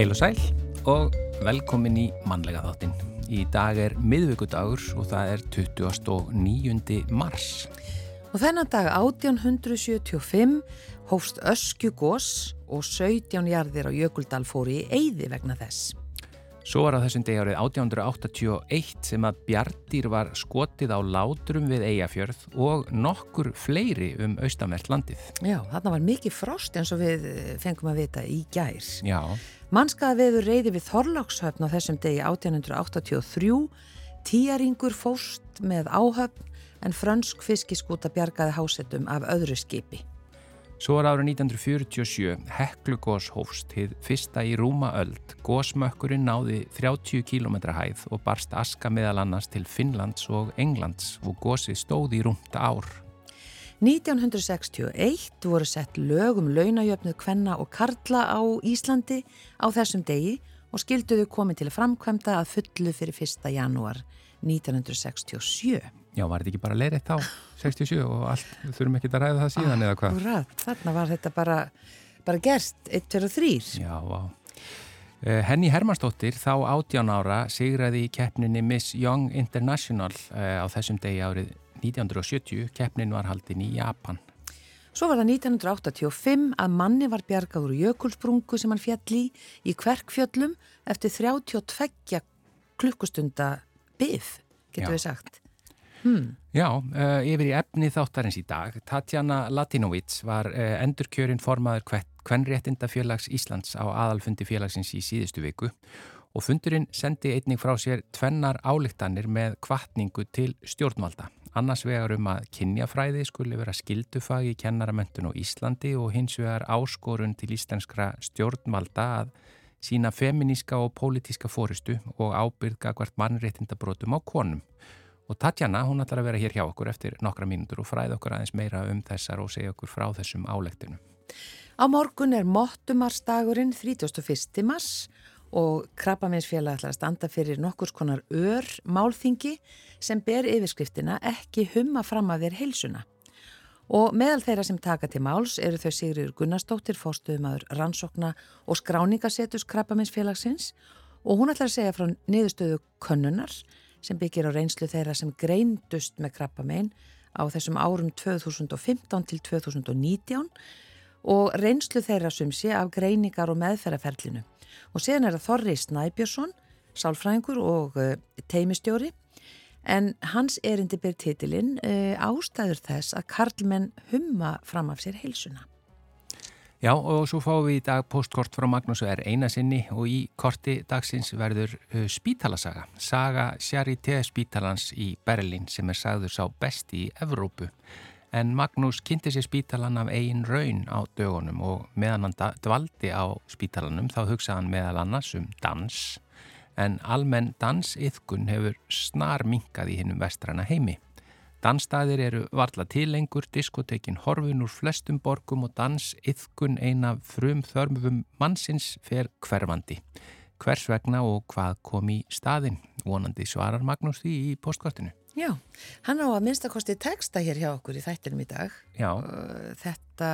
Heil og sæl og velkomin í mannlega þáttinn. Í dag er miðvíkudagur og það er 29. mars. Og þennan dag 1875 hófst öskju gós og 17 jarðir á Jökuldal fóri í eyði vegna þess. Svo var á þessum degi árið 1881 sem að Bjartýr var skotið á láturum við Eyjafjörð og nokkur fleiri um austanvert landið. Já, þarna var mikið frost eins og við fengum að vita í gær. Já. Mannskaða veður reyði við Þorlákshöfn á þessum degi 1883, tíaringur fóst með áhöfn en frönsk fiskiskúta bjargaði hásettum af öðru skipi. Svo var árið 1947 Heklugós hófst hið fyrsta í rúma öld. Gósmökkurinn náði 30 km hæð og barst aska meðal annars til Finnlands og Englands og gósið stóði í rúmta ár. 1961 voru sett lögum launajöfnuð kvenna og karla á Íslandi á þessum degi og skilduðu komið til framkvæmda að fullu fyrir 1. janúar 1967. Já, var þetta ekki bara leirið þá 67 og allt, við þurfum ekki að ræða það síðan eða hvað? Akkurat, þarna var þetta bara, bara gerst 1, 2 og 3. Já, vá. Uh, Henny Hermannsdóttir, þá 18 ára, sigraði í keppninni Miss Young International uh, á þessum degi árið 1970. Keppnin var haldin í Japan. Svo var það 1985 að manni var bjargað úr jökulsprungu sem hann fjall í í kverkfjöllum eftir 32 klukkustunda byggð, getur Já. við sagt. Hmm. Já, uh, yfir í efni þáttarins í dag. Tatjana Latinovits var uh, endurkjörinn formaður Kvenréttindafélags Íslands á aðalfundi félagsins í síðustu viku og fundurinn sendi einning frá sér tvennar álíktanir með kvartningu til stjórnvalda. Annars vegar um að kynjafræði skulle vera skildufag í kennaramöntun á Íslandi og hins vegar áskorun til íslenskra stjórnvalda að sína feminíska og pólitíska fóristu og ábyrga hvert mannréttindabrótum á konum. Og Tatjana, hún ætlar að vera hér hjá okkur eftir nokkra mínútur og fræða okkur aðeins meira um þessar og segja okkur frá þessum álegtinu. Á morgun er Mottumarsdagurinn 31. mars og Krabbaminsfélag ætlar að standa fyrir nokkurs konar ör málþingi sem ber yfirskriftina ekki humma fram að þér heilsuna. Og meðal þeirra sem taka til máls eru þau Sigriður Gunnarsdóttir, fórstuðumadur rannsókna og skráningasetus Krabbaminsfélagsins og hún ætlar að segja frá niðurstöðu könnunar sem byggir á reynslu þeirra sem greindust með krabbamein á þessum árum 2015 til 2019 og reynslu þeirra sem sé af greiningar og meðferðarferlinu. Og síðan er það Þorri Snæbjörnsson, sálfræðingur og uh, teimistjóri, en hans erindi ber titilinn uh, ástæður þess að Karlmenn humma fram af sér heilsuna. Já og svo fáum við í dag postkort frá Magnús og er einasinni og í korti dagsins verður uh, spítalasaga. Saga Charité spítalans í Berlin sem er sagður sá besti í Evrópu. En Magnús kynnti sér spítalan af eigin raun á dögunum og meðan hann dvaldi á spítalanum þá hugsaði hann meðal annars um dans. En almenn dansiðkun hefur snar minkað í hinnum vestrana heimi. Dansstaðir eru varla tilengur, diskotekin horfin úr flestum borgum og dans yðkun eina frum þörmum mannsins fer hverfandi. Hvers vegna og hvað kom í staðin? Vonandi svarar Magnús því í postkortinu. Já, hann á að minnstakosti texta hér hjá okkur í þættinum í dag. Já. Þetta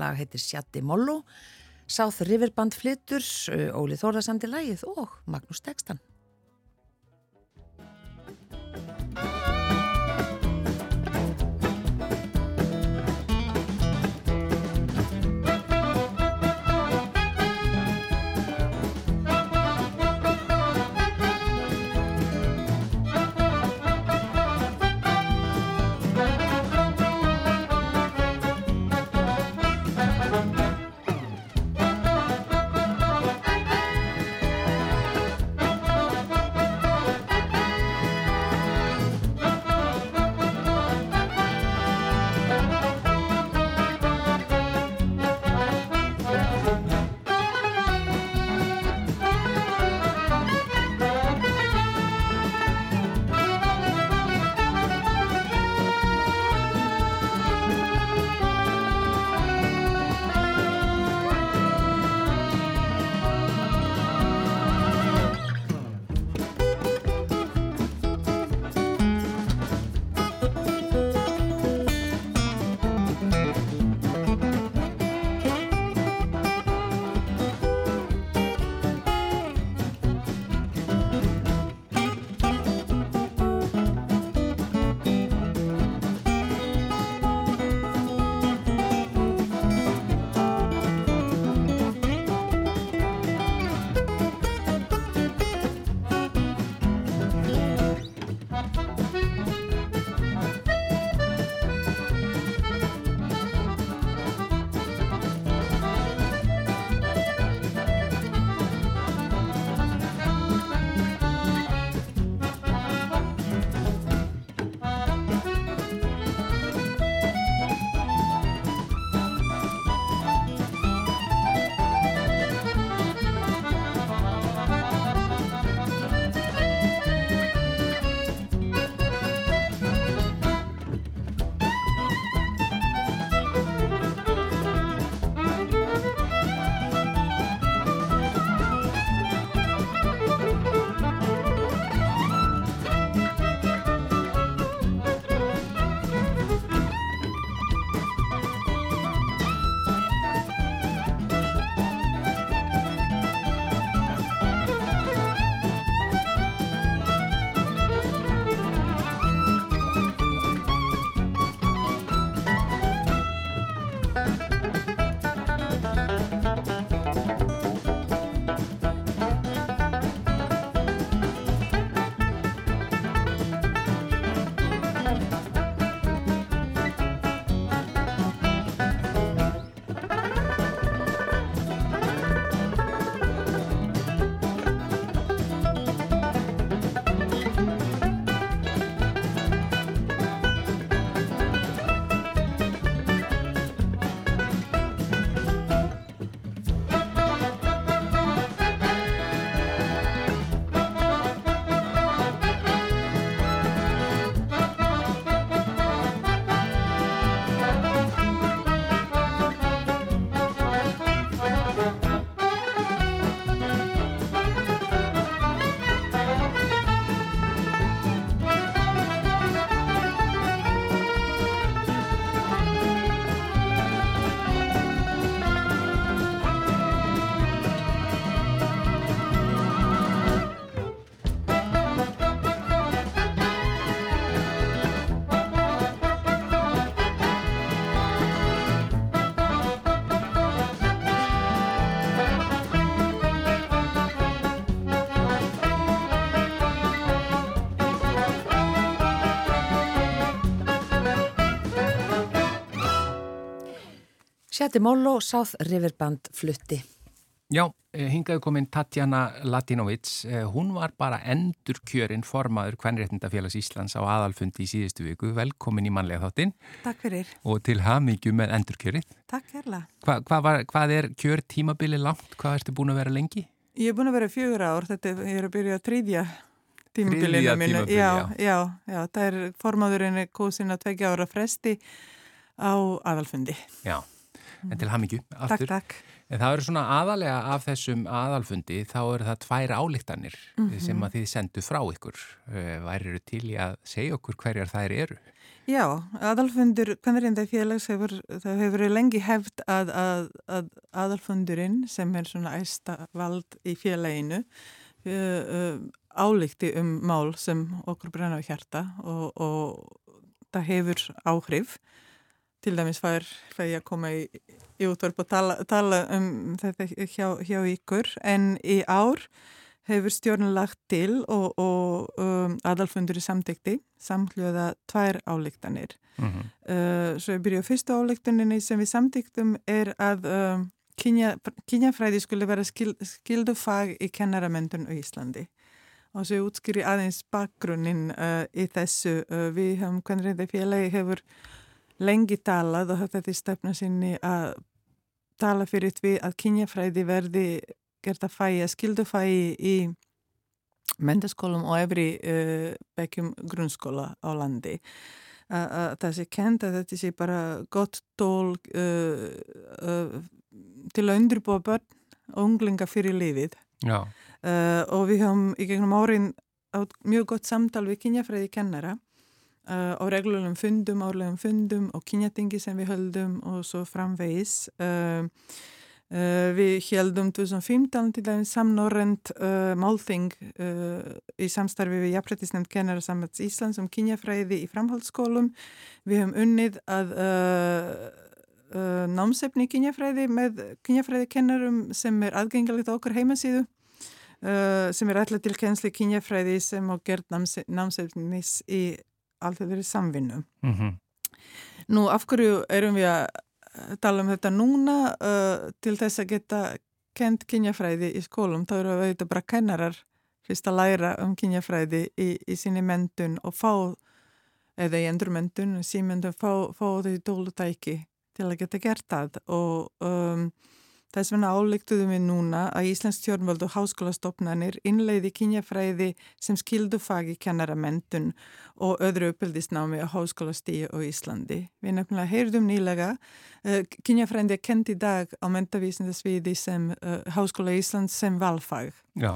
lag heitir Sjatti Mollo, South River Band flyttur, Óli Þórðarsandi lagið og Magnús textan. Sjati Móllo, South Riverband flutti. Já, eh, hingaðu komin Tatjana Latinovic. Eh, hún var bara endur kjörinn formaður Kvennréttindafélags Íslands á aðalfundi í síðustu viku. Velkomin í manlega þáttinn. Takk fyrir. Og til hamingju með endur kjörið. Takk hérlega. Hva, hva hvað er kjör tímabili langt? Hvað ertu búin að vera lengi? Ég er búin að vera fjögur ár. Þetta er, ég er að byrja að tríðja tímabilinu mínu. Tímabili, já, já, já. Það er formaðurinn kósin að tvekja ára fresti á aðalfundi. Já, en til hamingju. Aftur. Takk, takk. En það eru svona aðalega af þessum aðalfundi, þá eru það tvær álíktanir mm -hmm. sem að þið sendu frá ykkur. Eh, Væri eru til í að segja okkur hverjar þær eru? Já, aðalfundur, reynda félags hefur, það hefur lengi hefð að, að, að aðalfundurinn sem er svona æsta vald í félaginu uh, uh, álíkti um mál sem okkur brenna á hjarta og, og það hefur áhrif. Til dæmis fær, fær ég að koma í í útvarp og tala, tala um þetta hjá, hjá ykkur en í ár hefur stjórnum lagt til og, og um, aðalfundur í samtekti samtljóða tvær álíktanir. Mm -hmm. uh, svo ég byrju á fyrstu álíktaninni sem við samtektum er að um, kynjafræði skulle vera skil, skildufag í kennaramendun á Íslandi. Og svo ég útskýri aðeins bakgrunnin uh, í þessu. Uh, við hefum, hvernig þetta félagi hefur lengi talað og þetta er stefna sinni að tala fyrir því að kynjafræði verði gert að fæja skildufægi í mendaskólum og efri uh, bekkjum grunnskóla á landi. Að það sé kent að þetta sé bara gott tól uh, uh, til að undirbúa börn og unglinga fyrir lífið. Og við höfum í gegnum árin mjög gott samtal við kynjafræði kennara Uh, á reglulegum fundum, árlegum fundum og kynjatingi sem við höldum og svo framvegis. Uh, uh, við heldum 2015 til dæmis samnorrend málþing í samstarfi við Jafnrættisnefnd kennara samvæts Íslands um kynjafræði í framhaldsskólum. Við höfum unnið að námsefni kynjafræði með kynjafræði kennarum sem er aðgengalegt á okkar heimasíðu. sem er alltaf til kennsli kynjafræði sem á gerð námsefnis í alltaf verið samvinnu. Mm -hmm. Nú, af hverju erum við að tala um þetta núna uh, til þess að geta kent kynjafræði í skólum? Þá eru við bara kennarar fyrst að læra um kynjafræði í, í sinni mentun og fá, eða í endurmentun, símendun, fá, fá því dólutæki til að geta gert það og um, Þess vegna álíktuðum við núna að Íslands stjórnvöld og háskólastofnanir innleiði kynjafræði sem skildufagi kennaramentun og öðru uppeldisnámi á háskólastíu og Íslandi. Við nefnilega heyrðum nýlega uh, kynjafræði er kent í dag á mentavísindasviði sem uh, Háskóla Íslands sem valfag. Já.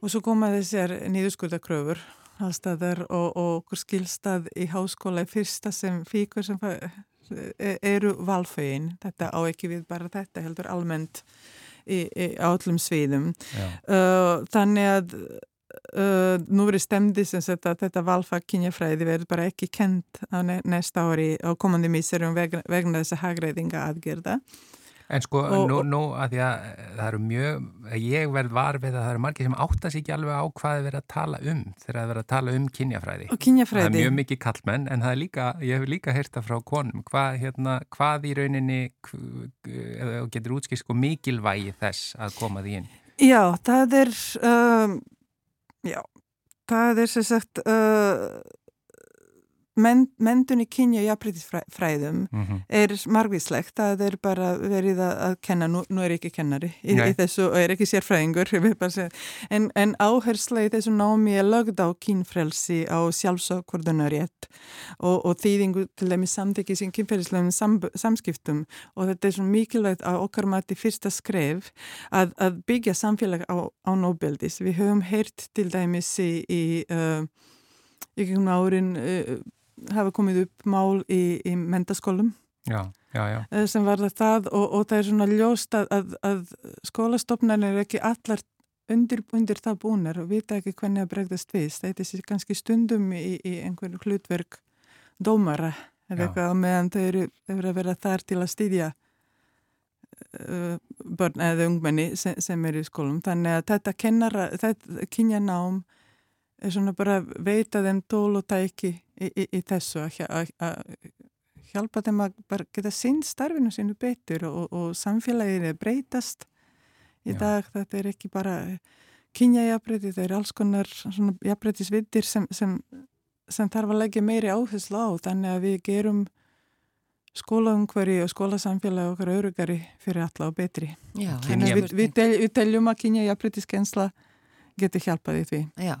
Og svo koma þessar nýðuskurðakröfur allstaðar og, og okkur skilstað í háskóla fyrsta sem fíkur sem E, eru valfögin, þetta á ekki við bara þetta heldur almennt í, í átlum sviðum. Uh, þannig að uh, nú verið stemdi sem þetta, þetta valfag kynjafræði verður bara ekki kent á næsta ári á komandi míserum vegna, vegna þess að hagræðinga aðgerða En sko, og, nú, nú að því að það eru mjög, ég verð varfið að það eru margir sem áttast ekki alveg á hvað það verður að tala um þegar það verður að tala um kynjafræði. Og kynjafræði. Það er mjög mikið kallmenn en það er líka, ég hef líka heyrta frá konum, hvað, hérna, hvað í rauninni, eða getur útskist sko mikilvægi þess að koma því inn? Já, það er, um, já, það er sem sagt, uh, Mendun í kynja jafnbrytisfræðum mm -hmm. er margvíslegt, það er bara verið að kenna, nú, nú er ég ekki kennari í, í þessu og er ekki sérfræðingur en, en áhersla í þessu námi er lögð á kynfrelsi á sjálfsakvörðunarétt og, og þýðingu til dæmis samtækið sem kynferðislegum sam, samskiptum og þetta er svo mikilvægt að okkar mati fyrsta skref að, að byggja samfélag á, á nóbeldis. Við höfum heyrt til dæmis í, í uh, í gegnum árin uh, hafa komið upp mál í, í mentaskólum já, já, já. Eh, sem var það og, og það er svona ljóst að, að, að skólastofnan er ekki allar undir, undir það búinir og vita ekki hvernig að bregðast við. Þetta er kannski stundum í, í einhverju hlutverk dómara eða eitthvað meðan þau eru, eru að vera þar til að stýðja uh, börn eða ungmenni sem, sem eru í skólum. Þannig að þetta kennara, þetta kynja nám er svona bara veita þeim tól og tæki í, í, í þessu að hjálpa þeim að bara geta sinn starfinu sínu betur og, og samfélagið er breytast í Já. dag, þetta er ekki bara kynjajafbreytti, það er alls konar jafbreyttisvittir sem, sem, sem þarf að leggja meiri áherslu á þannig að við gerum skólaungveri og skólasamfélagi okkar örugari fyrir alla og betri. Já, við, við, tel, við teljum að kynjajafbreyttiskensla getur hjálpaði því. Já,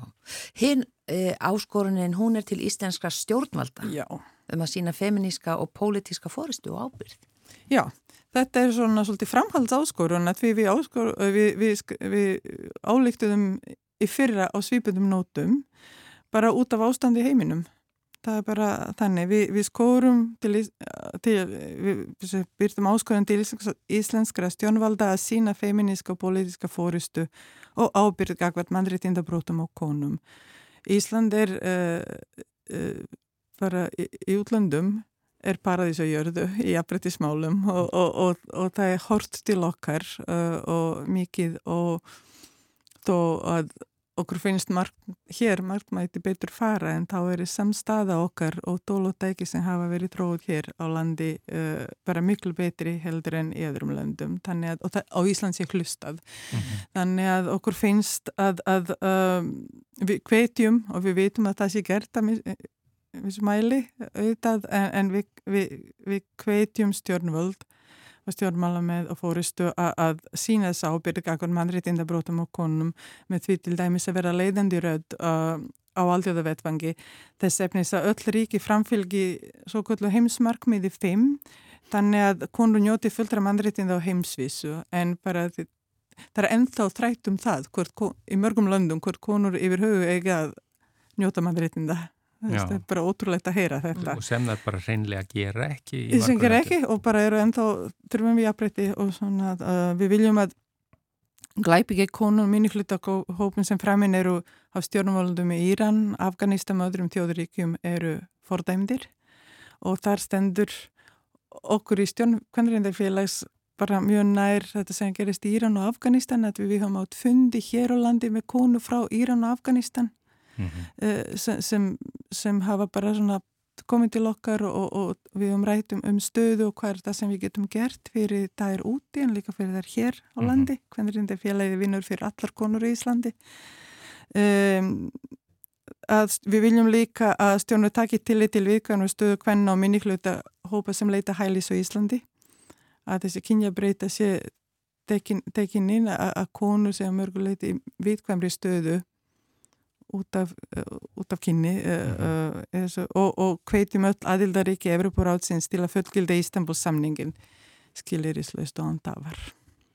hinn e, áskorunin hún er til íslenska stjórnvalda Já. um að sína feminíska og pólitíska fóristu og ábyrð. Já, Þetta er svona svolítið framhaldsáskorun að við, við, við, við álíktuðum í fyrra á svipundum nótum bara út af ástandi heiminum. Það er bara þannig. Við skorum til, til við byrjum áskorun til íslenskra stjónvalda að sína feministka og politiska fóristu og ábyrð gagvat mannréttindabrótum og konum. Ísland er uh, uh, bara í, í útlandum er paradís á jörðu í afbrettismálum og, og, og, og það er hort til okkar uh, og mikið og þó að okkur finnst mark, hér margt mæti betur fara en þá er samstaða okkar og tólóttæki sem hafa verið tróð hér á landi uh, bara miklu betri heldur en í öðrum löndum að, og á Íslands ég hlustað mm -hmm. þannig að okkur finnst að, að um, við kveitjum og við veitum að það sé gert að við smæli auðvitað en, en við, við, við kveitjum stjórnvöld og stjórnmála með og fóristu að, að sína þess ábyrg akkur mannréttindabrótum og konum með því til dæmis að vera leiðandi rödd uh, á aldjóða vettvangi þess efnis að öll ríki framfylgi svo kvöldu heimsmarkmiði 5 þannig að konur njóti fulltra mannréttinda á heimsvísu en bara það er ennþá þrætt um það hvort, í mörgum löndum hvort konur yfir höfu eiga að njóta mannréttinda Það er bara ótrúlegt að heyra þetta. Og sem það bara reynlega gera ekki. Sem gera ekki og bara eru ennþá þurfum við að breytti og svona uh, við viljum að glæpi ekki konun minnihlutahópin sem framinn eru á stjórnumvöldum í Íran, Afganistan og öðrum þjóðuríkjum eru fordæmdir og þar stendur okkur í stjórnumkvæmrindarfélags bara mjög nær þetta sem gerist í Íran og Afganistan að við höfum átt fundi hér á landi með konu frá Íran og Afganistan mm -hmm. sem, sem, sem hafa bara svona komið til okkar og, og við um rætum um stöðu og hvað er það sem við getum gert fyrir það er úti en líka fyrir það er hér á mhm. landi, mm -hmm. hvernig er þetta félagið vinnur fyrir allar konur í Íslandi um, að við viljum líka að stjórnur taki tillit til viðkvæmur stöðu hvenna og minniklauta hópa sem leita hælis á Íslandi að þessi kynjabreita sé tekin, tekin inn að, að konur sé að mörguleiti viðkvæmri stöðu út af, uh, út af kynni uh, mm -hmm. og, og hveitjum öll aðildaríki Evropur átsins til að fullgilda Ístanbúls samningin skilir í slöst og andafar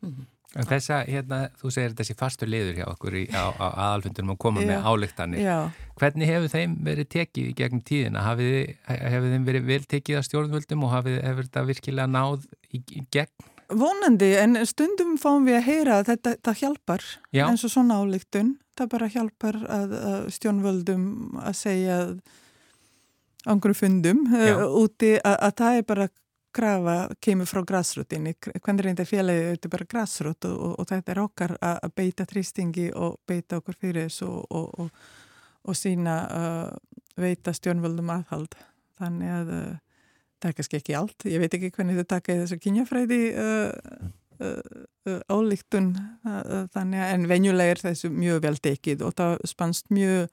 mm -hmm. Þessa, hérna, þú segir þessi fastur liður hjá okkur í, á, á aðalfundunum og koma já, með álíktanir já. hvernig hefur þeim verið tekið í gegnum tíðina hafið, hefur þeim verið vel tekið að stjórnvöldum og hafið, hefur þetta virkilega náð í, í gegn? Vonandi, en stundum fáum við að heyra að þetta, þetta hjálpar já. eins og svona álíktun það bara hjálpar að, að stjónvöldum að segja angru fundum uh, úti að, að það er bara krafa kemur frá græsrutinni hvernig reynda félagi auðvitað bara græsrut og, og, og þetta er okkar að, að beita trýstingi og beita okkur fyrir þessu og, og sína uh, veita stjónvöldum aðhald. Þannig að uh, það er kannski ekki allt ég veit ekki hvernig þau taka í þessu kynjafræði uh, Uh, uh, álíktun uh, þannig að en venjulega er þessu mjög vel tekið og það spannst mjög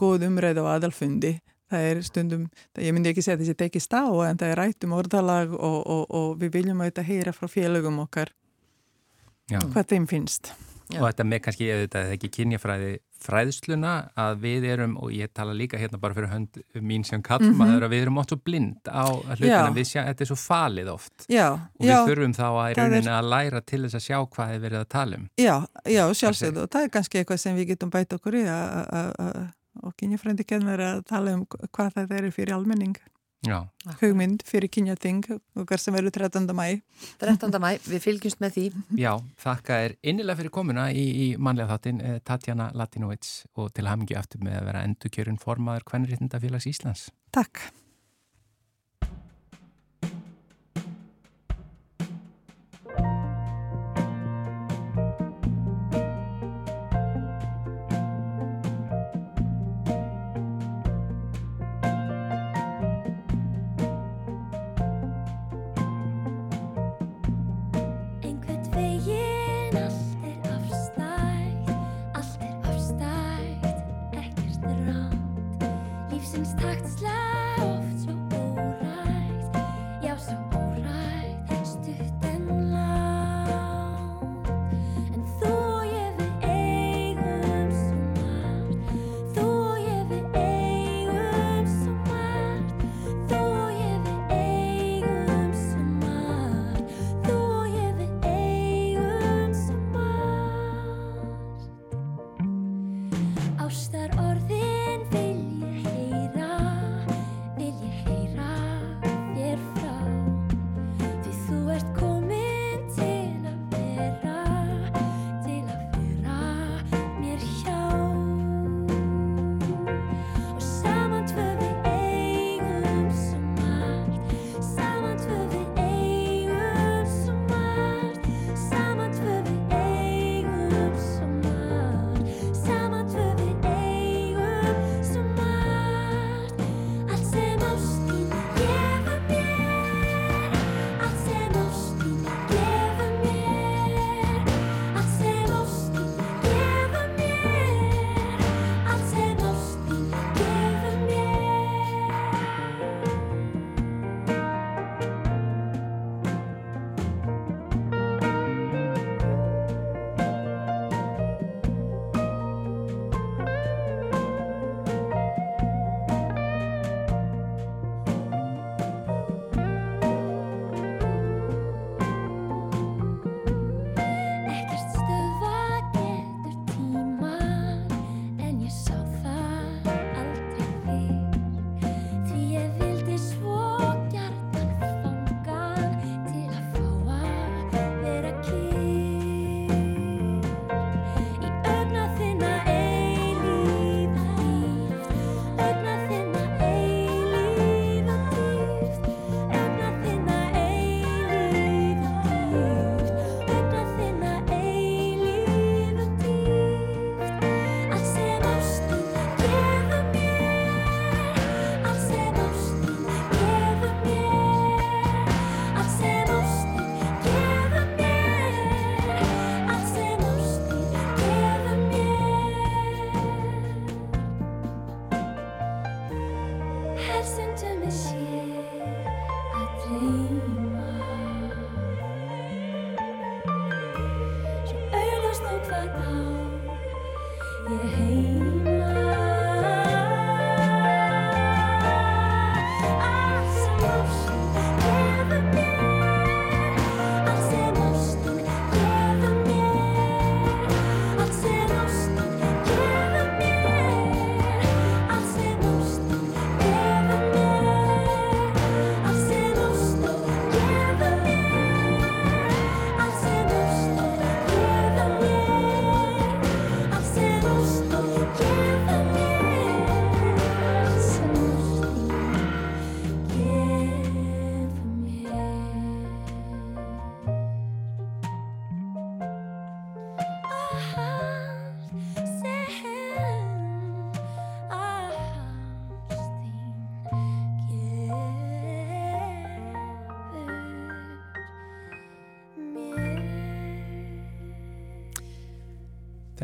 góð umræð á aðalfundi það er stundum, það, ég myndi ekki segja þessi tekist á en það er rætt um orðalag og, og, og við viljum að þetta heyra frá félögum okkar Já. hvað þeim finnst Já. og þetta með kannski, ef þetta ekki kynjafræði fræðsluna, að við erum og ég tala líka hérna bara fyrir hönd mín sem kallmaður, mm -hmm. að við erum ótt svo blind á hlutina, við sjá, þetta er svo falið oft. Já, og við já, þurfum þá að er... að læra til þess að sjá hvað þið verið að tala um. Já, já, sjálfsögðu, og það er kannski eitthvað sem við getum bæta okkur í að og kynjafrændi kennur að tala um hvað þetta er fyrir almenning Já. hugmynd fyrir kynjating okkar sem verður 13. mæ 13. mæ, við fylgjumst með því Já, þakka er innilega fyrir komuna í, í manlega þáttin eh, Tatjana Latinovits og til hamingi aftur með að vera endurkjörun formaður Kvennréttindafélags Íslands Takk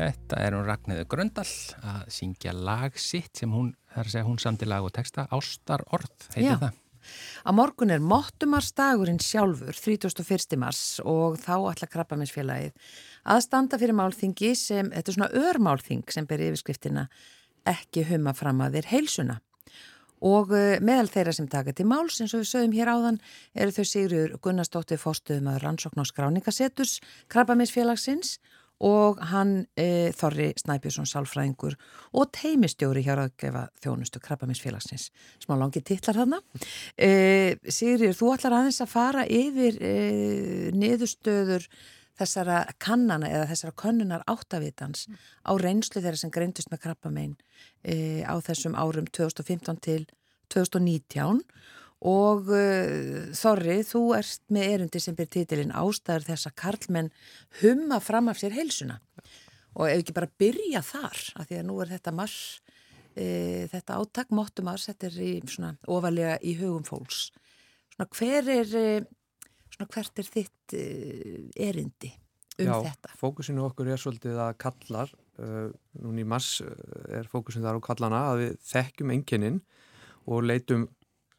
Þetta er hún Ragnæður Gröndal að syngja lag sitt sem hún, þar að segja hún samti lag og texta, Ástar Orð, heitir það. Á morgun er Mottumarsdagurinn sjálfur, 31. mars og þá ætla krabbaminsfélagið að standa fyrir málþingi sem, þetta er svona örmálþing sem ber yfirskriftina ekki humma fram að þér heilsuna. Og eh, meðal þeirra sem taka til máls, eins og við sögum hér áðan, eru þau Sigriður Gunnarsdóttir fórstuðum að rannsókn á skráningasettus krabbaminsfélagsins og og hann e, Þorri Snæbjörnsson Sálfræðingur og teimistjóri hjá aðgefa þjónustu Krabbaminsfélagsins smá langi titlar hann e, Sigriður, þú ætlar aðeins að fara yfir e, niðurstöður þessara kannana eða þessara könnunar áttavitans mm. á reynslu þeirra sem greindust með krabbamein e, á þessum árum 2015 til 2019 Og uh, Þorri, þú ert með erundi sem ber títilinn ástæður þess að Karlmenn humma fram af sér heilsuna og ef ekki bara byrja þar, af því að nú er þetta mars, e, þetta áttak móttum ars, þetta er í, svona, ofalega í hugum fólks. Svona, hver er, e, svona, hvert er þitt erindi um Já, þetta? Já, fókusinu okkur er svolítið að kallar, uh, núni í mass er fókusinu þar á kallana að við þekkjum enginnin og leitum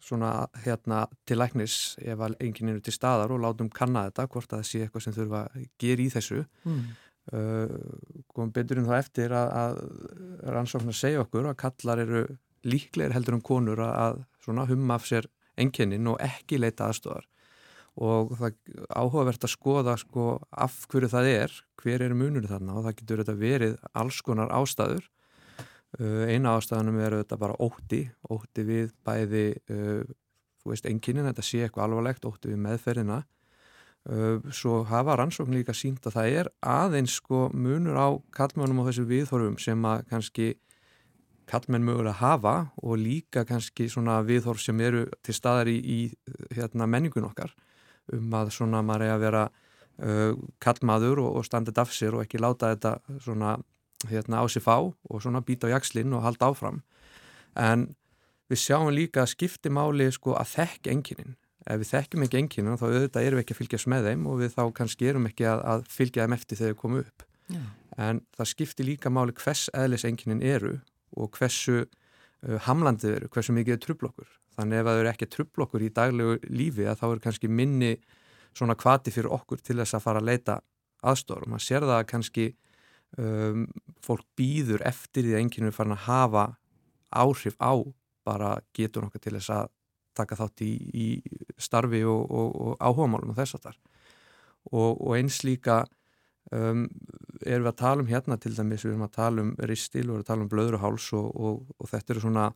svona hérna til læknis ef að enginninu til staðar og látum kanna þetta hvort að það sé eitthvað sem þurfa að gera í þessu. Mm. Uh, komum betur en þá eftir að, að rannsóknar segja okkur að kallar eru líklegir heldur um konur að, að humma af sér enginnin og ekki leita aðstofar og það áhugavert að skoða sko af hverju það er, hver er munur þarna og það getur þetta verið alls konar ástæður. Uh, eina ástæðanum er þetta bara ótti, ótti við bæði, uh, þú veist, enginin, þetta sé eitthvað alvarlegt, ótti við meðferðina. Uh, svo hafa rannsókn líka sínt að það er aðeins sko munur á kallmennum og þessu viðhorfum sem að kannski kallmenn mögulega hafa og líka kannski svona viðhorf sem eru til staðar í, í hérna, menningun okkar um að svona maður er að vera uh, kallmaður og, og standið af sér og ekki láta þetta svona hérna á sér fá og svona býta á jakslinn og halda áfram en við sjáum líka að skipti máli sko að þekk enginin ef við þekkjum ekki enginin þá auðvitað erum við ekki að fylgjast með þeim og við þá kannski erum ekki að, að fylgja þeim eftir þegar þeir komu upp Já. en það skipti líka máli hvers eðlis enginin eru og hversu uh, hamlandið eru, hversu mikið er trublokkur Þannig ef það eru ekki trubblokkur í daglegu lífi þá er kannski minni svona kvati fyrir okkur til þess að fara að leita aðstofur. Man sér það að kannski um, fólk býður eftir því að enginn er farin að hafa áhrif á bara getur nokkað til þess að taka þátt í, í starfi og, og, og áhugamálum og þess að þar. Og, og eins líka um, erum við að tala um hérna til dæmis, við erum að tala um ristil og við erum að tala um blöðruháls og þetta eru svona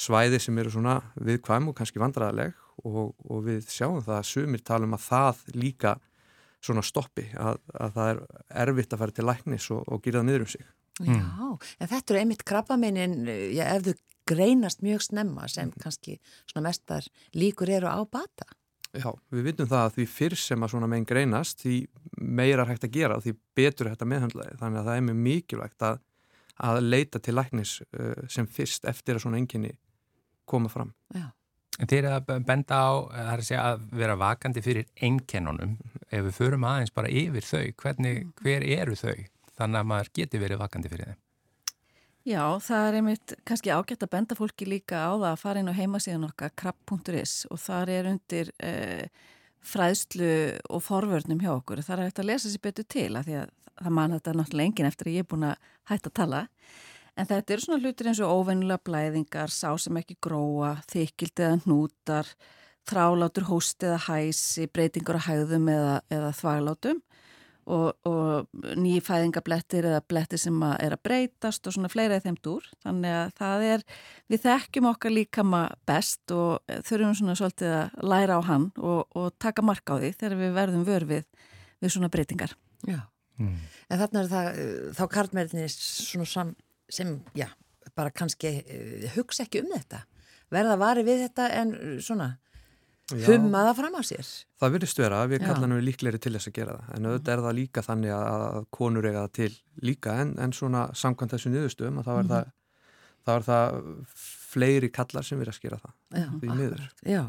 svæði sem eru svona viðkvæm og kannski vandræðileg og, við sjáum það að sumir tala um að það líka svona stoppi, að, að það er erfitt að fara til læknis og, og gera það niður um sig. Já, mm. en þetta eru einmitt krabbameinin, já, ef þau greinast mjög snemma sem mm. kannski svona mestar líkur eru á bata. Já, við vitum það að því fyrr sem að svona meginn greinast, því meira hægt að gera, því betur hægt að meðhandla þannig að það er mjög mikilvægt að, að leita til læknis uh, sem fyrst eftir að svona enginni koma fram. Já. Þeir að benda á að, að vera vakandi fyrir einkennunum. Ef við förum aðeins bara yfir þau hvernig, hver eru þau? Þannig að maður geti verið vakandi fyrir þeim. Já, það er einmitt kannski ágætt að benda fólki líka á það að fara inn á heimasíðan okkar krabb.is og þar er undir eh, fræðslu og forvörnum hjá okkur. Þar er hægt að lesa sér betur til að því að það mann þetta náttúrulega engin eftir að ég er búin að hætta að tala En þetta eru svona hlutir eins og óvennilega blæðingar, sá sem ekki gróa, þykild eða hnútar, þrálátur hóst eða hæsi, breytingar á hægðum eða, eða þvaglátum og, og nýjifæðingablettir eða blettir sem að er að breytast og svona fleira í þeim dúr. Þannig að það er, við þekkjum okkar líka maður best og þurfum svona svolítið að læra á hann og, og taka marka á því þegar við verðum vörfið við svona breytingar. Já, mm. en þarna er það, þá karlmerðinni svona samt sem, já, bara kannski uh, hugsa ekki um þetta. Verða vari við þetta en uh, svona hummaða fram á sér. Það virðist vera, við kallanum við líkleri til þess að gera það. En auðvitað er það líka þannig að konur eiga það til líka. En, en svona samkvæmt þessu niðurstöðum að þá er, mm -hmm. það, þá er það fleiri kallar sem verður að skera það. Já, akkurat, já.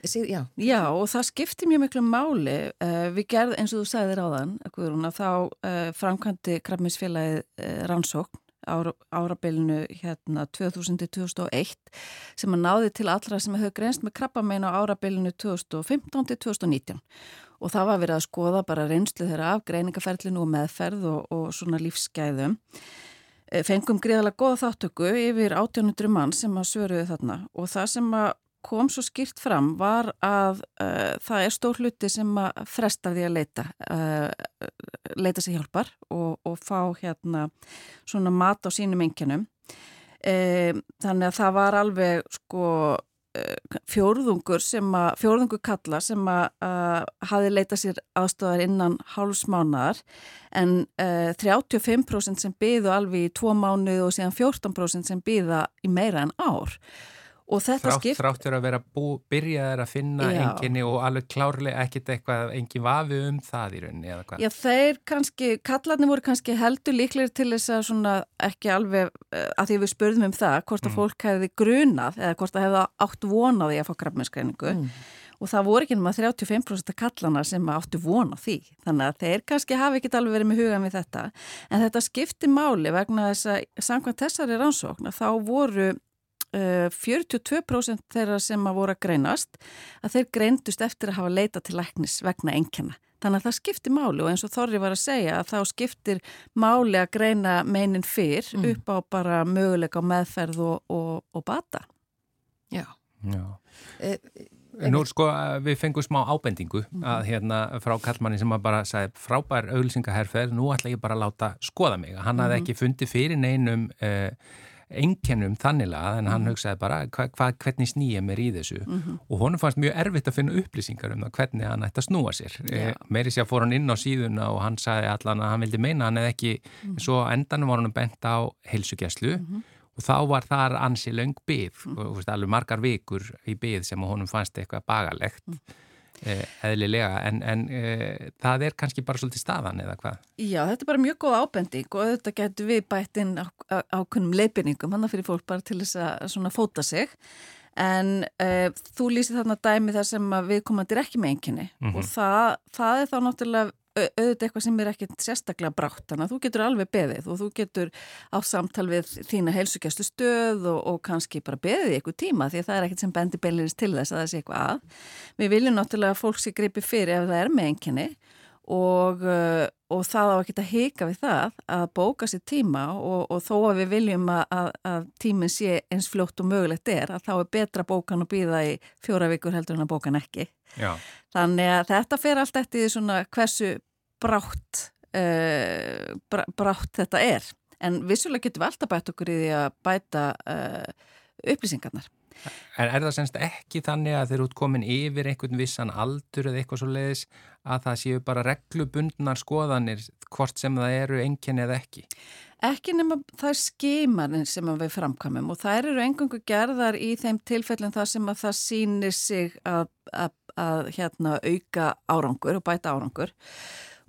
Já. Já, og það skiptir mjög miklu máli. Uh, við gerðum, eins og þú sagðir á þann, þá framkvæmdi Krabminsfélagið rannsókn ára, árabilinu hérna 2000-2001 sem að náði til allra sem hefur greinst með krabbamein á árabilinu 2015-2019 og það var verið að skoða bara reynslu þeirra af greiningaferlinu og meðferð og, og svona lífsgæðum. Eh, fengum greiðalega goða þáttöku yfir 800 mann sem að svöruðu þarna. Og það sem að kom svo skýrt fram var að uh, það er stór hluti sem að fresta því að leita uh, leita sér hjálpar og, og fá hérna svona mat á sínum enginum uh, þannig að það var alveg sko fjórðungur sem að fjórðungur kalla sem að hafi leitað sér aðstofar innan hálfsmánaðar en 35% sem byðu alveg í tvo mánuð og síðan 14% sem byða í meira en ár Þrátt, skip... þráttur að vera bú, byrjaðar að finna Já. enginni og alveg klárlega ekkert eitthvað, engin vafi um það í rauninni eða hvað? Já, þeir kannski, kallarnir voru kannski heldur líklegir til þess að svona ekki alveg, eh, að því við spurðum um það, hvort að mm. fólk hefði grunað eða hvort að hefði átt vonaði að fá krabbmennskreiningu mm. og það voru ekki náma 35% kallana sem áttu vona því þannig að þeir kannski hafi ekki alveg verið með hugan við þetta en þetta skipti máli vegna þess að samkvæmt þessari rannsókn þá voru 42% þeirra sem að voru að greinast að þeir greindust eftir að hafa leita til læknis vegna engjana Þannig að það skiptir máli og eins og Þorri var að segja að þá skiptir máli að greina meinin fyrr mm. upp á bara möguleika á meðferð og, og, og bata. Já. Já. E, Nú sko við fengum smá ábendingu mm. að hérna frá kallmanni sem að bara sagði frábær auðlýsingaherfer, nú ætla ég bara að láta skoða mig. Hann mm. hafði mhm. ekki fundið fyrir neinum eh, einkennum þanniglega en hann mhm. hugsaði bara hva, hva, hvernig snýja mér í þessu mm -hmm. og honum fannst mjög erfitt að finna upplýsingar um það hvernig hann ætti að snúa sér yeah. meiri sér fór hann inn á síðuna og hann sagði allan að hann vildi meina hann eða ekki mm -hmm. svo endanum var hann bent á heilsugjæslu mm -hmm. og þá var þar ansi laung byggð mhm. og alveg margar vikur í byggð sem honum fannst eitthvað bagalegt mhm eðlilega en, en eh, það er kannski bara svolítið staðan eða hvað? Já, þetta er bara mjög góð ábending og þetta getur við bætt inn á, á, ákunnum leipinningum hann fyrir fólk bara til þess að svona fóta sig en eh, þú lýsir þarna dæmi þar sem við komandir ekki með enginni mm -hmm. og það, það er þá náttúrulega auðvitað eitthvað sem er ekkert sérstaklega brátt þannig að þú getur alveg beðið og þú getur á samtal við þína heilsugjæslu stöð og, og kannski bara beðið ykkur tíma því að það er ekkert sem bendir beilinist til þess að það sé eitthvað að. Við viljum náttúrulega að fólk sé greipi fyrir ef það er með enginni og, uh, og það á að geta hika við það að bóka sér tíma og, og þó að við viljum að, að, að tíminn sé eins fljótt og mögulegt er að þá er betra bókan að býða í fjóra vikur heldur en að bókan ekki. Já. Þannig að þetta fer allt eftir svona hversu brátt, uh, brátt þetta er. En vissulega getum við alltaf bætt okkur í því að bæta uh, upplýsingarnar. En er það semst ekki þannig að þeir út komin yfir einhvern vissan aldur eða eitthvað svo leiðis að það séu bara reglubundnar skoðanir hvort sem það eru enginni eða ekki? Ekki nema það er skeimarinn sem við framkamum og það eru engungu gerðar í þeim tilfellin þar sem að það sýnir sig að, að, að hérna, auka árangur og bæta árangur.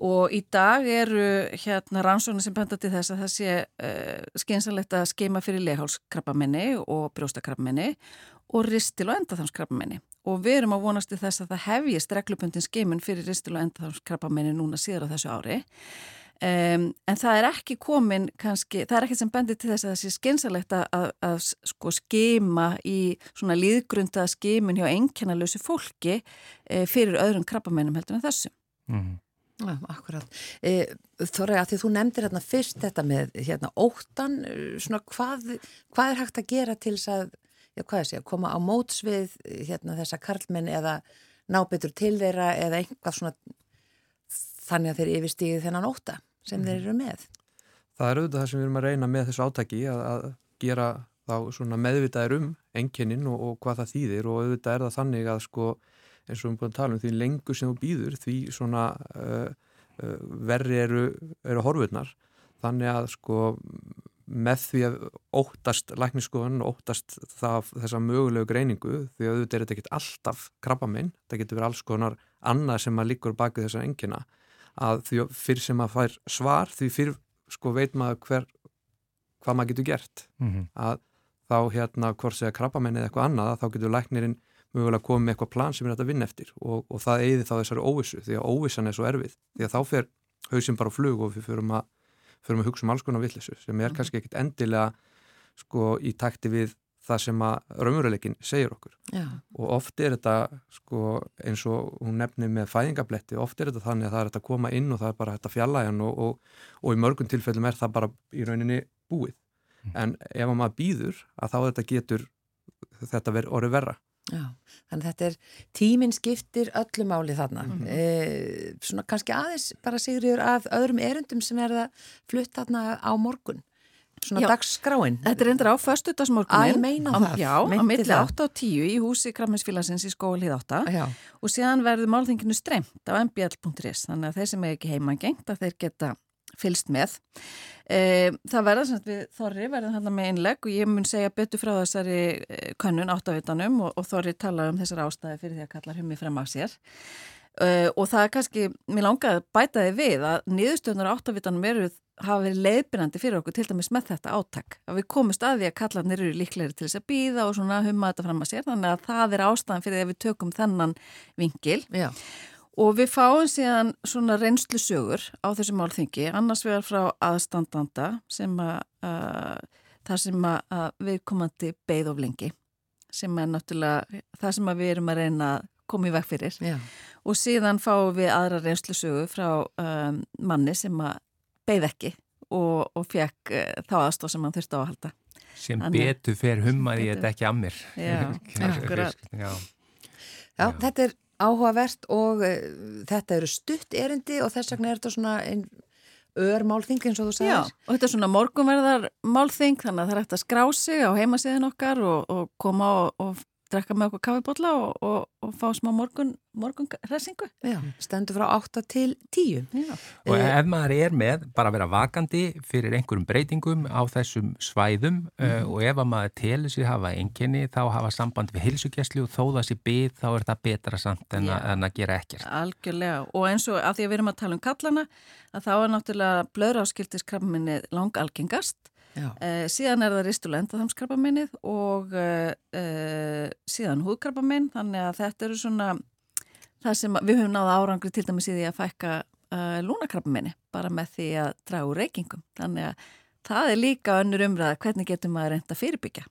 Og í dag eru hérna rannsóknir sem benda til þess að það sé uh, skynsalegt að skeima fyrir leghálskrabbaminni og brjóstakrabbaminni og ristil og endaþámskrabbaminni. Og við erum að vonast til þess að það hefjist reglupundin skeimun fyrir ristil og endaþámskrabbaminni núna síðar á þessu ári. Um, en það er ekki komin kannski, það er ekki sem bendir til þess að það sé skynsalegt að, að, að sko skeima í svona líðgrunda skeimun hjá einkennalösu fólki uh, fyrir öðrum krabbamennum heldur en þessum. Mm. Ja, akkurat. E, Þorri, að því þú nefndir hérna fyrst þetta með hérna óttan, svona hvað, hvað er hægt að gera til þess að, já hvað er það að koma á mótsvið hérna þessa karlmenn eða ná betur til þeirra eða einhvað svona þannig að þeir yfirstíði þennan ótta sem mm. þeir mhm. eru með. Það er auðvitað það sem við erum að reyna með þessu átaki að, að gera þá svona meðvitaðir um enginnin og, og hvað það þýðir og auðvitað er það þannig að sko eins og við erum búin að tala um því lengur sem þú býður því svona uh, uh, verri eru, eru horfurnar þannig að sko með því að óttast lækniskoðan og óttast það, þessa mögulegu greiningu því að auðvitað er þetta ekkert alltaf krabbaminn, það getur verið alls konar annað sem að líkur baki þessar engina að því fyrir sem að fær svar því fyrir sko veit maður hver hvað maður getur gert mm -hmm. að þá hérna hvort segja krabbaminn eða eitthvað annað þá getur læknirinn mögulega komið með eitthvað plan sem er hægt að vinna eftir og, og það eigði þá þessari óvissu því að óvissan er svo erfið því að þá fer hausinn bara flug og við förum að, förum að hugsa um alls konar villissu sem er mhm. kannski ekkit endilega sko í takti við það sem að raunveruleikin segir okkur Já. og oft er þetta sko eins og hún nefnir með fæðingabletti, oft er þetta þannig að það er þetta að koma inn og það er bara þetta fjallægan og, og, og í mörgum tilfellum er það bara í rauninni búið mm. en ef maður býður að þá þetta getur þetta verið orðið verra Já, þannig að þetta er tíminn skiptir öllu máli þarna. Mm -hmm. e, svona kannski aðeins bara sigriður af öðrum erundum sem er að flutta þarna á morgun. Svona já, dagskráin. Þetta er endur á föstudagsmorgunin Æ, meina það. Já, á milli 8 og 10 í húsi Kramminsfélagsins í skóli 8 já. og síðan verður málþinginu streymt á mbl.is þannig að þeir sem er ekki heimangengt að þeir geta fylst með. E, það verða sem við Þorri verðum hérna með einleg og ég mun segja betur frá þessari e, könnun áttavitanum og, og Þorri tala um þessar ástæði fyrir því að kalla hummi frem á sér. uh, og það er kannski, mér langaði að bæta þið við að niðurstöðunar áttavitanum eru hafa verið leiðbyrjandi fyrir okkur til dæmis með þetta áttak að við komumst að því að kallarnir eru líklegri til þess að býða og svona humma þetta fram að sér þannig að það er ástæðan fyrir að við tökum þennan vingil. Og við fáum síðan svona reynslu sögur á þessu málþingi annars vegar frá aðstandanda sem að uh, það sem að við komandi beigð of lengi sem er náttúrulega það sem við erum að reyna að koma í veg fyrir Já. og síðan fáum við aðra reynslu sögu frá um, manni sem að beigð ekki og, og fekk uh, þá aðstóð sem hann þurfti á að halda. Sem Þannig- betur fer hummaði þetta ekki að mér. Já, akkurat. Já. Já, þetta er áhugavert og uh, þetta eru stutt erindi og þess vegna er þetta svona einn örmálþing eins og þú Já, sagðir. og þetta er svona morgunverðar málþing þannig að það er hægt að skrá sig á heimasíðin okkar og, og koma og, og drekka með okkur kaffibotla og, og, og fá smá morgun, morgun hressingu. Já, stendur frá 8 til 10. Já. Og Eh, ef maður er með bara að vera vakandi fyrir einhverjum breytingum á þessum svæðum uh, og ef að maður telur sér hafa enginni þá hafa samband við hilsugjæslu og þó það sé byð þá er það betra samt en, Já. að, en að gera ekkert. Algjörlega og eins og að því að við erum að tala um kallana að þá er náttúrulega blöðráskildiskrafminni langalgengast Eh, síðan er það ristulendadamskrabbaminnið og eh, eh, síðan húðkrabbaminn þannig að þetta eru svona það sem við höfum náða árangri til dæmis í því að fækka eh, lúnakrabbaminni bara með því að draga úr reykingum. Þannig að það er líka önnur umræða hvernig getur maður reynda fyrirbyggja.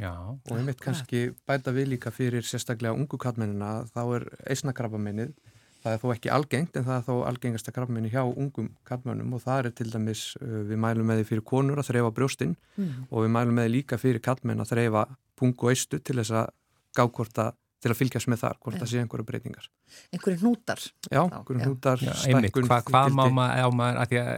Já, Og einmitt kannski bæta við líka fyrir sérstaklega ungu kallmennina, þá er eisnakrabbaminnið, það er þó ekki algengt en það er þó algengasta krabbaminni hjá ungum kallmennum og það er til dæmis, uh, við mælum með því fyrir konur að þreifa brjóstinn mm. og við mælum með því líka fyrir kallmenn að þreifa pung og eistu til þess að gá hvort að, til að fylgjast með þar, hvort það sé einhverju breytingar. einhverju hnútar. Já, einhverju hnútar, Já, einmitt, hvað hva má maður, á maður, að því að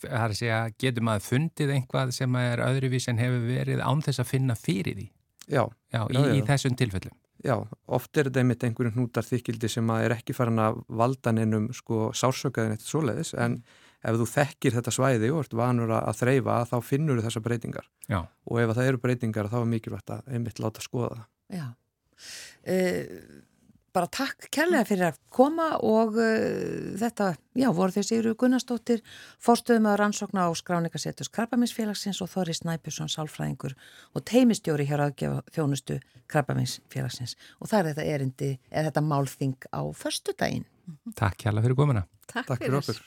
það er að segja, getur maður fundið einhvað sem er öðruvís en hefur verið án þess að finna fyrir því, Já, já, í, Já, já. í þessum tilfellum. Já, oft er þetta einmitt einhverju hnútar þykildi sem að er ekki farin að valda neinum sko sársökaðin eftir svoleiðis en ef þú þekkir þetta svæði og ert vanur að þreyfa þá finnur þú þessar breytingar Já, og ef það eru breytingar þá er mikilvægt að einmitt láta skoða það. Já. Uh, bara takk kærlega fyrir að koma og uh, þetta, já, voru þau Sigurður Gunnarsdóttir, fórstöðum að rannsókna á skráningasetus Krabbaminsfélagsins og Þorri Snæpjusson, sálfræðingur og teimistjóri hér aðgefa þjónustu Krabbaminsfélagsins og það er þetta erindi, eða þetta málþing á föstudaginn. takk hjá fyrir komuna. Takk, Takk fyrir okkur.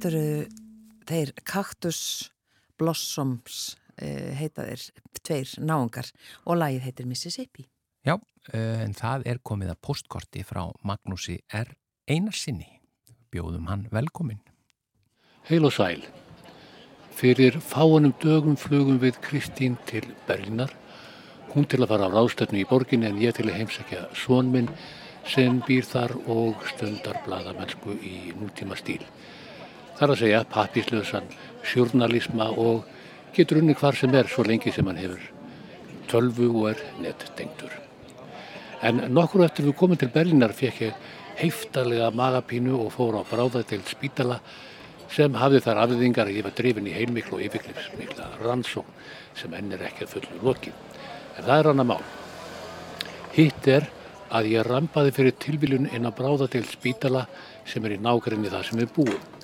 Þetta eru þeir Cactus Blossoms uh, heita þeir, tveir náungar og lagið heitir Mississippi. Já, uh, en það er komið að postkorti frá Magnúsi R. Einarsinni. Bjóðum hann velkomin. Heil og sæl. Fyrir fáanum dögum flugum við Kristín til Berlinar. Hún til að fara á ráðstöfnu í borginni en ég til að heimsækja són minn sem býr þar og stundar bladamennsku í nútíma stíl. Þar að segja pappislösan sjórnalisma og getur unni hvar sem er svo lengi sem hann hefur tölvu og er nettengtur. En nokkur eftir við komum til Berlinar fekk ég heiftarlega magapínu og fór á bráðadeild spítala sem hafði þar afðingar að ég var drifin í heilmiklu og yfirklipsmikla rannsókn sem enn er ekki að fullu lokið. En það er annar mál. Hitt er að ég rampaði fyrir tilvílun inn á bráðadeild spítala sem er í nágrinni það sem er búið.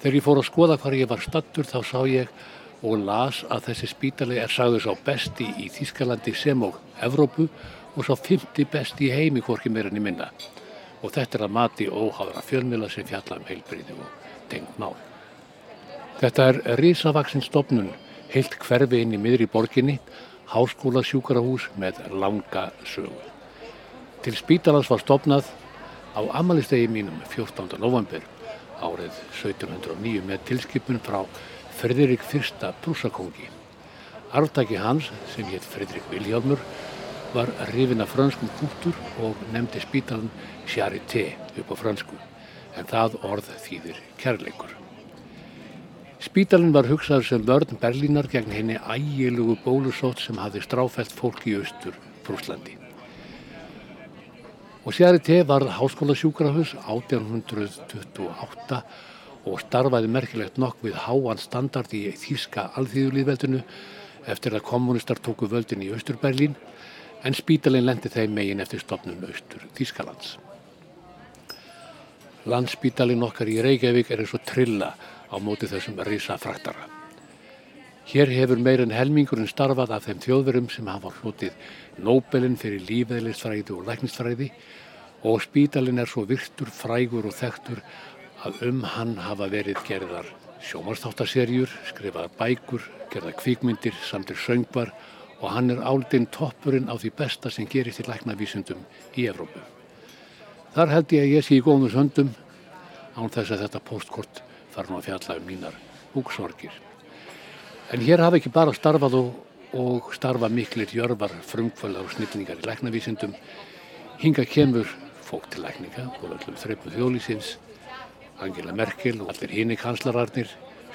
Þegar ég fór að skoða hvar ég var stattur þá sá ég og las að þessi spítali er sagður sá besti í Þískalandi sem og Evrópu og sá fymti besti í heimi hvorki meira enn í minna. Og þetta er að mati óháðra fjölmjöla sem fjalla um heilbriði og tengt mál. Þetta er risavaksinn stopnun, heilt hverfi inn í miðri borginni, háskóla sjúkarahús með langa sögu. Til spítalans var stopnað á amalistegi mínum 14. november árið 1709 með tilskipun frá Fredrik I brúsakóngi. Arftaki hans, sem hétt Fredrik Vilhjálmur, var rifin af franskum kúttur og nefndi spítalan Charité upp á fransku, en það orð þýðir kærleikur. Spítalinn var hugsaður sem vörn Berlínar gegn henni ægilugu bólusótt sem hafði stráfælt fólk í austur Prúslandi. Og Charité var háskóla sjúkrahus 1828 og starfaði merkilegt nokk við háan standard í Þíska alþýðulíðveldinu eftir að kommunistar tóku völdin í Austur-Berlín en spítalinn lendi þeim megin eftir stopnum Austur Þískalands. Landspítalinn okkar í Reykjavík er eins og trilla á móti þessum risa fraktara. Hér hefur meir en helmingurinn starfað af þeim þjóðverum sem hafa hlutið Nobelin fyrir lífeðlistfræði og læknistfræði og spítalinn er svo virtur, frægur og þektur að um hann hafa verið gerðar sjómarstáttarserjur, skrifaðar bækur, gerðar kvíkmyndir, samtir söngvar og hann er áldinn toppurinn á því besta sem gerist í læknavísundum í Evrópu. Þar held ég að ég sé í góðum söndum án þess að þetta postkort fara nú að fjalla um mínar búksorgir. En hér hafa ekki bara starfað og, og starfa miklir jörfar, frumkvöldar og snillningar í læknavísundum. Hinga kemur fólk til lækninga og öllum þreipu þjóðlýsins, Angela Merkel og allir hini kanslararnir,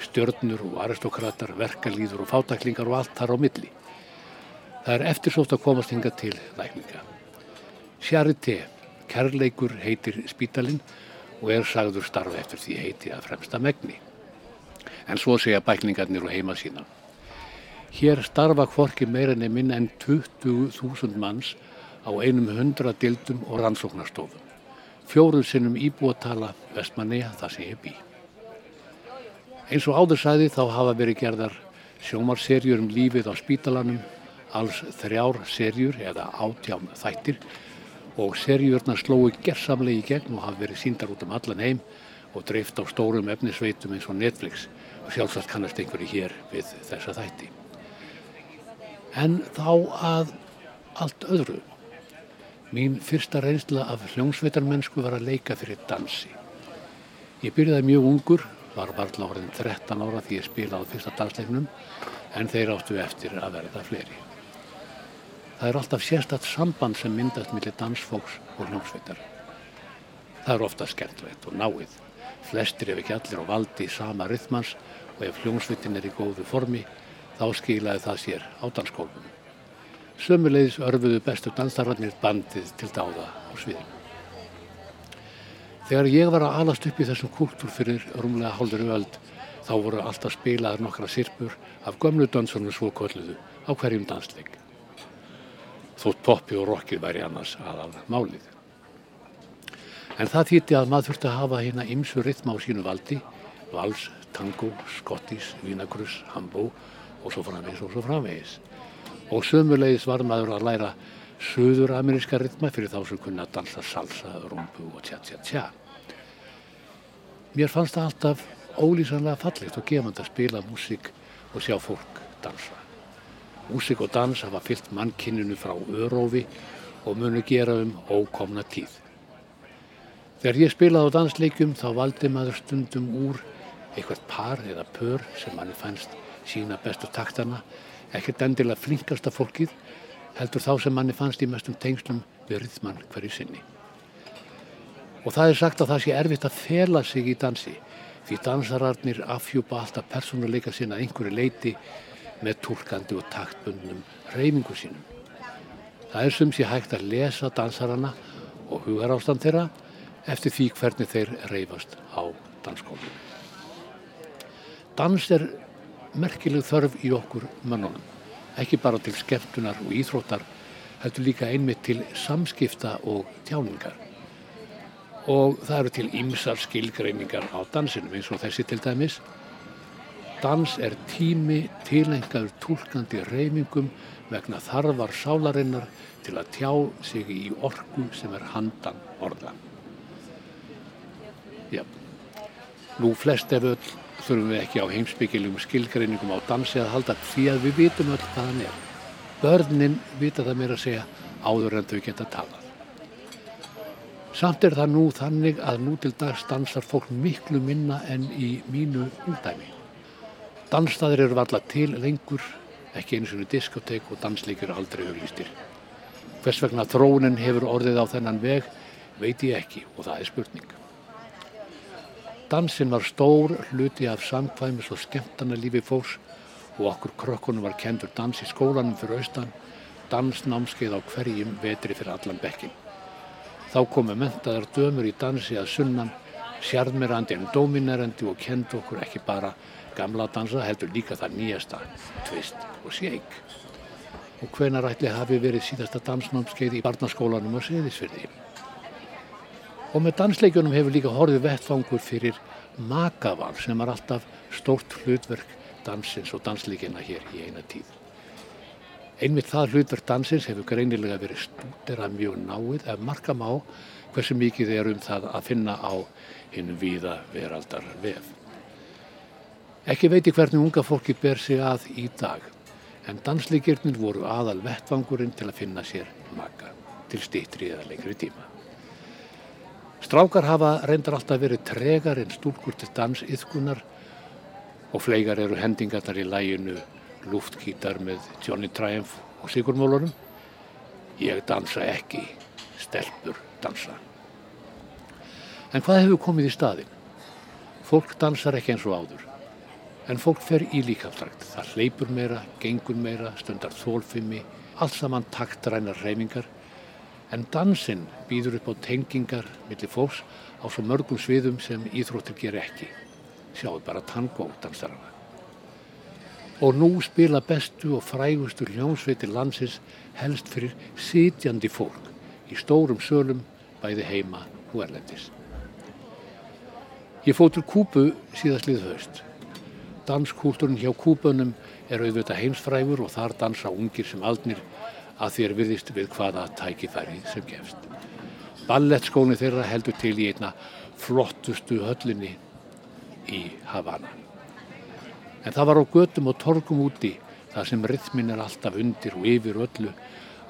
stjörnur og aristokratar, verkalýður og fátaklingar og allt þar á milli. Það er eftirsótt að komast hinga til lækninga. Charité, kærleikur heitir spítalinn og er sagður starfa eftir því heiti að fremsta megni. En svo segja bæklingarnir og heima sína. Hér starfa hvorki meira enn minna en 20.000 manns á einum hundra dildum og rannsóknarstofum. Fjórum sinnum íbúatala vestmanniða það ég bý. Eins og áður sæði þá hafa verið gerðar sjómarserjur um lífið á spítalanum, alls þrjár serjur eða átjám þættir og serjurna slói gerðsamlega í gegn og hafa verið síndar út um allan heim og dreift á stórum efnisveitum eins og Netflix sjálfsagt kannast einhverju hér við þessa þætti. En þá að allt öðru. Mín fyrsta reynsla af hljómsveitarmennsku var að leika fyrir dansi. Ég byrjaði mjög ungur, var varðla orðin 13 ára því ég spilaði fyrsta dansleiknum en þeir áttu eftir að verða fleiri. Það er alltaf sérstatt samband sem myndast millir dansfóks og hljómsveitar. Það er ofta skemmtlegt og náið. Flestir ef ekki allir á valdi sama rythmans og ef hljómsveitin er í góðu formi þá skilaði það sér á danskólfunum. Sömulegis örfuðu bestu danstararnir bandið til dáða á sviðinu. Þegar ég var að alast upp í þessum kúltúr fyrir rúmlega hálfur öld þá voru alltaf spilaðar nokkra sirpur af gömlu dansunum svo kolluðu á hverjum dansleik. Þótt poppi og rockið væri annars aðal málið. En það þýtti að maður þurfti að hafa hérna ymsu rytma á sínu valdi, vals, tango, skottis, vínagrus, hambó og svo framvegis og svo framvegis. Og sömulegis var maður að læra söður-ameríska rytma fyrir þá sem kunna að dansa salsa, rumbu og tja tja tja. Mér fannst það alltaf ólýsanlega fallegt og gefand að spila músík og sjá fólk dansa. Músík og dans hafa fyllt mannkinninu frá örófi og munu gera um ókomna tíð. Þegar ég spilaði á dansleikum þá valdi maður stundum úr eitthvað par eða pör sem manni fannst sína bestu taktana, ekkert endilega flinkasta fólkið, heldur þá sem manni fannst í mestum tengslum við rytman hverju sinni. Og það er sagt að það sé erfitt að fela sig í dansi, því dansararnir afhjúpa alltaf persónuleika sinna einhverju leiti með tólkandi og taktbundnum reyningu sínum. Það er sem sé hægt að lesa dansarana og hugar ástand þeirra eftir því hvernig þeir reyfast á danskólunum. Dans er merkileg þörf í okkur mönnunum, ekki bara til skemmtunar og íþróttar, heldur líka einmitt til samskipta og tjáningar. Og það eru til ymsar skilgreiningar á dansinum eins og þessi til dæmis. Dans er tími tilengaður tólkandi reymingum vegna þarfar sálarinnar til að tjá sig í orku sem er handan orða. Já, nú flest ef öll þurfum við ekki á heimsbyggilegum skilgreiningum á dansi að halda því að við vitum öll hvað hann er. Börnin vita það mér að segja áður en þau geta talað. Samt er það nú þannig að nú til dags dansar fólk miklu minna en í mínu úldæmi. Dansstaðir eru alltaf til lengur, ekki eins og diskotek og dansleikir aldrei auglýstir. Hvers vegna þróunin hefur orðið á þennan veg veit ég ekki og það er spurning. Dansin var stór hluti af samkvæmis og skemmtana lífi fólks og okkur krökkunum var kendur dans í skólanum fyrir austan, dansnámskeið á hverjum vetri fyrir allan bekkin. Þá komu mentaðar dömur í dansi að sunnan, sjarmirandi en dominerandi og kendu okkur ekki bara gamla dansa, heldur líka það nýjasta, tvist og shake. Og hvenar ætli hafi verið síðasta dansnámskeið í barnaskólanum á Seyðisfyrði? Og með dansleikjunum hefur líka horfið vettfangur fyrir makaval sem er alltaf stórt hlutverk dansins og dansleikina hér í eina tíð. Einmitt það hlutverk dansins hefur greinilega verið stúderað mjög náið ef marka má hversu mikið er um það að finna á hinn viða veraldar vef. Ekki veiti hvernig unga fólki ber sig að í dag, en dansleikirnir voru aðal vettfangurinn til að finna sér maka til stýttri eða lengri tíma. Strákar hafa reyndar alltaf verið tregar en stúlkur til dansiðkunar og fleigar eru hendingarnar í læginu Luftkítar með Johnny Triumph og Sigurmólarum. Ég dansa ekki, stelpur dansa. En hvað hefur komið í staðin? Fólk dansar ekki eins og áður. En fólk fer í líkaftrakt. Það hleypur meira, gengur meira, stundar þólfimi, allt saman taktrænar reymingar. En dansinn býður upp á tengingar millir fólks á svo mörgum sviðum sem íþróttir ger ekki. Sjáu bara tango dansarana. Og nú spila bestu og frægustu hljómsveitir landsins helst fyrir sitjandi fólk í stórum sölum bæði heima og erlendis. Ég fótt til Kúbu síðast lið höst. Danskúltúrin hjá Kúbunum er auðvitað heimsfrægur og þar dansa ungir sem aldnir að þér virðist við hvaða tækifæri sem gefst. Ballettskóni þeirra heldur til í einna flottustu höllinni í Havana. En það var á götum og torgum úti, þar sem rithmin er alltaf undir og yfir öllu,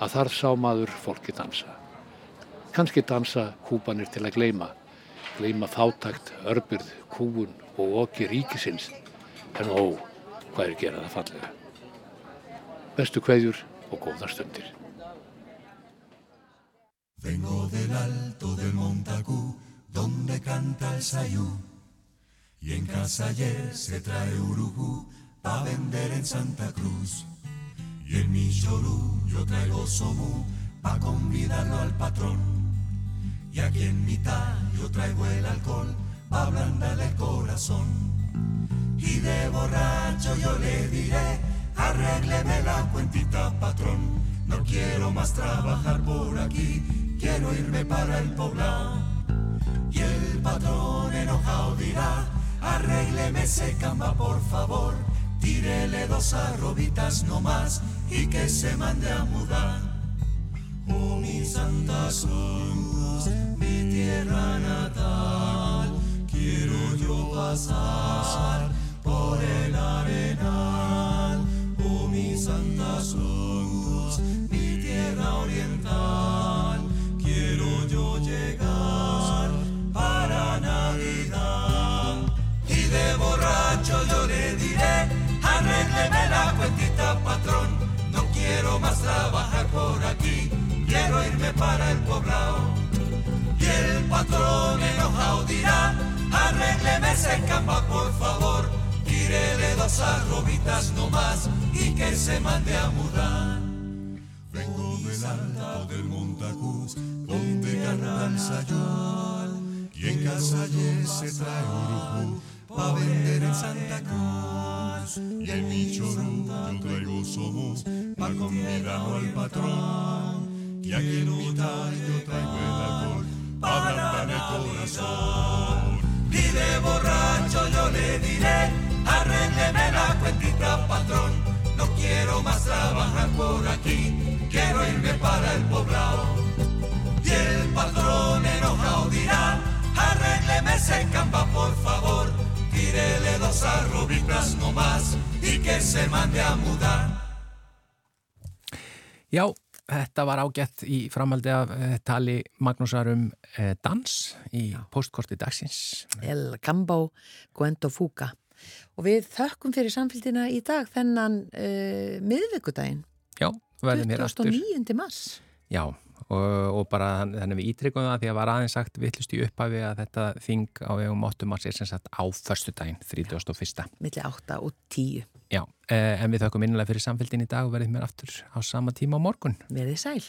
að þar sá maður fólki dansa. Kanski dansa kúpanir til að gleima, gleima fátakt, örbyrð, kúun og okki ríkisins, en ó, hvað er gerað að fallega. Bestu kveðjur Vengo del alto del Montacú, donde canta el sayú. Y en casa ayer se trae urujú pa' vender en Santa Cruz. Y en mi chorú yo traigo somú pa' convidarlo al patrón. Y aquí en mitad yo traigo el alcohol pa' ablandarle el corazón. Y de borracho yo le diré, arrégleme la cuentita patrón. No quiero más trabajar por aquí, quiero irme para el poblado. Y el patrón enojado dirá, arrégleme ese camba por favor, tírele dos arrobitas nomás y que se mande a mudar. Oh mi Santa Cruz, mi tierra natal, quiero yo pasar por el arenal. Santa Cruz, mi tierra oriental, quiero yo llegar para Navidad. Y de borracho yo le diré, arrégleme la cuentita patrón, no quiero más trabajar por aquí, quiero irme para el poblado. Y el patrón enojado dirá, arrégleme ese camba por favor, tírele dos arrobitas nomás y que se mande a mudar. Vengo del alto del Montacuz, donde canta el sayón, y en casa ayer se trae urujú pa' vender en Santa Cruz. Y en mi chorú yo traigo somos pa' convidarlo al patrón. Y aquí en mitad yo traigo el alcohol pa' ablandar el corazón. Y de borracho yo le diré, arrégleme la cuentita patrón. Quiero más trabajar por aquí, quiero irme para el poblado. Y el patrón enojado dirá, arrégleme ese camba por favor, tírele dos arrobitas nomás y que se mande a mudar. Já, þetta var ágætt í framhaldi af eh, tali Magnúsar um eh, dans í postkorti dagsins. El Gambo Guendo Fuga og við þökkum fyrir samfélgina í dag þennan uh, miðvikudaginn Já, verðum hér aftur. 29. mars Já, og, og bara þannig við ítryggum það því að var aðeins sagt vittlust í upphafi að þetta þing á vegum 8. mars er sem sagt á förstu daginn, 31. milli 8 og 10 Já, eh, en við þökkum innlega fyrir samfélgin í dag og verðum hér aftur á sama tíma á morgun. Verðið sæl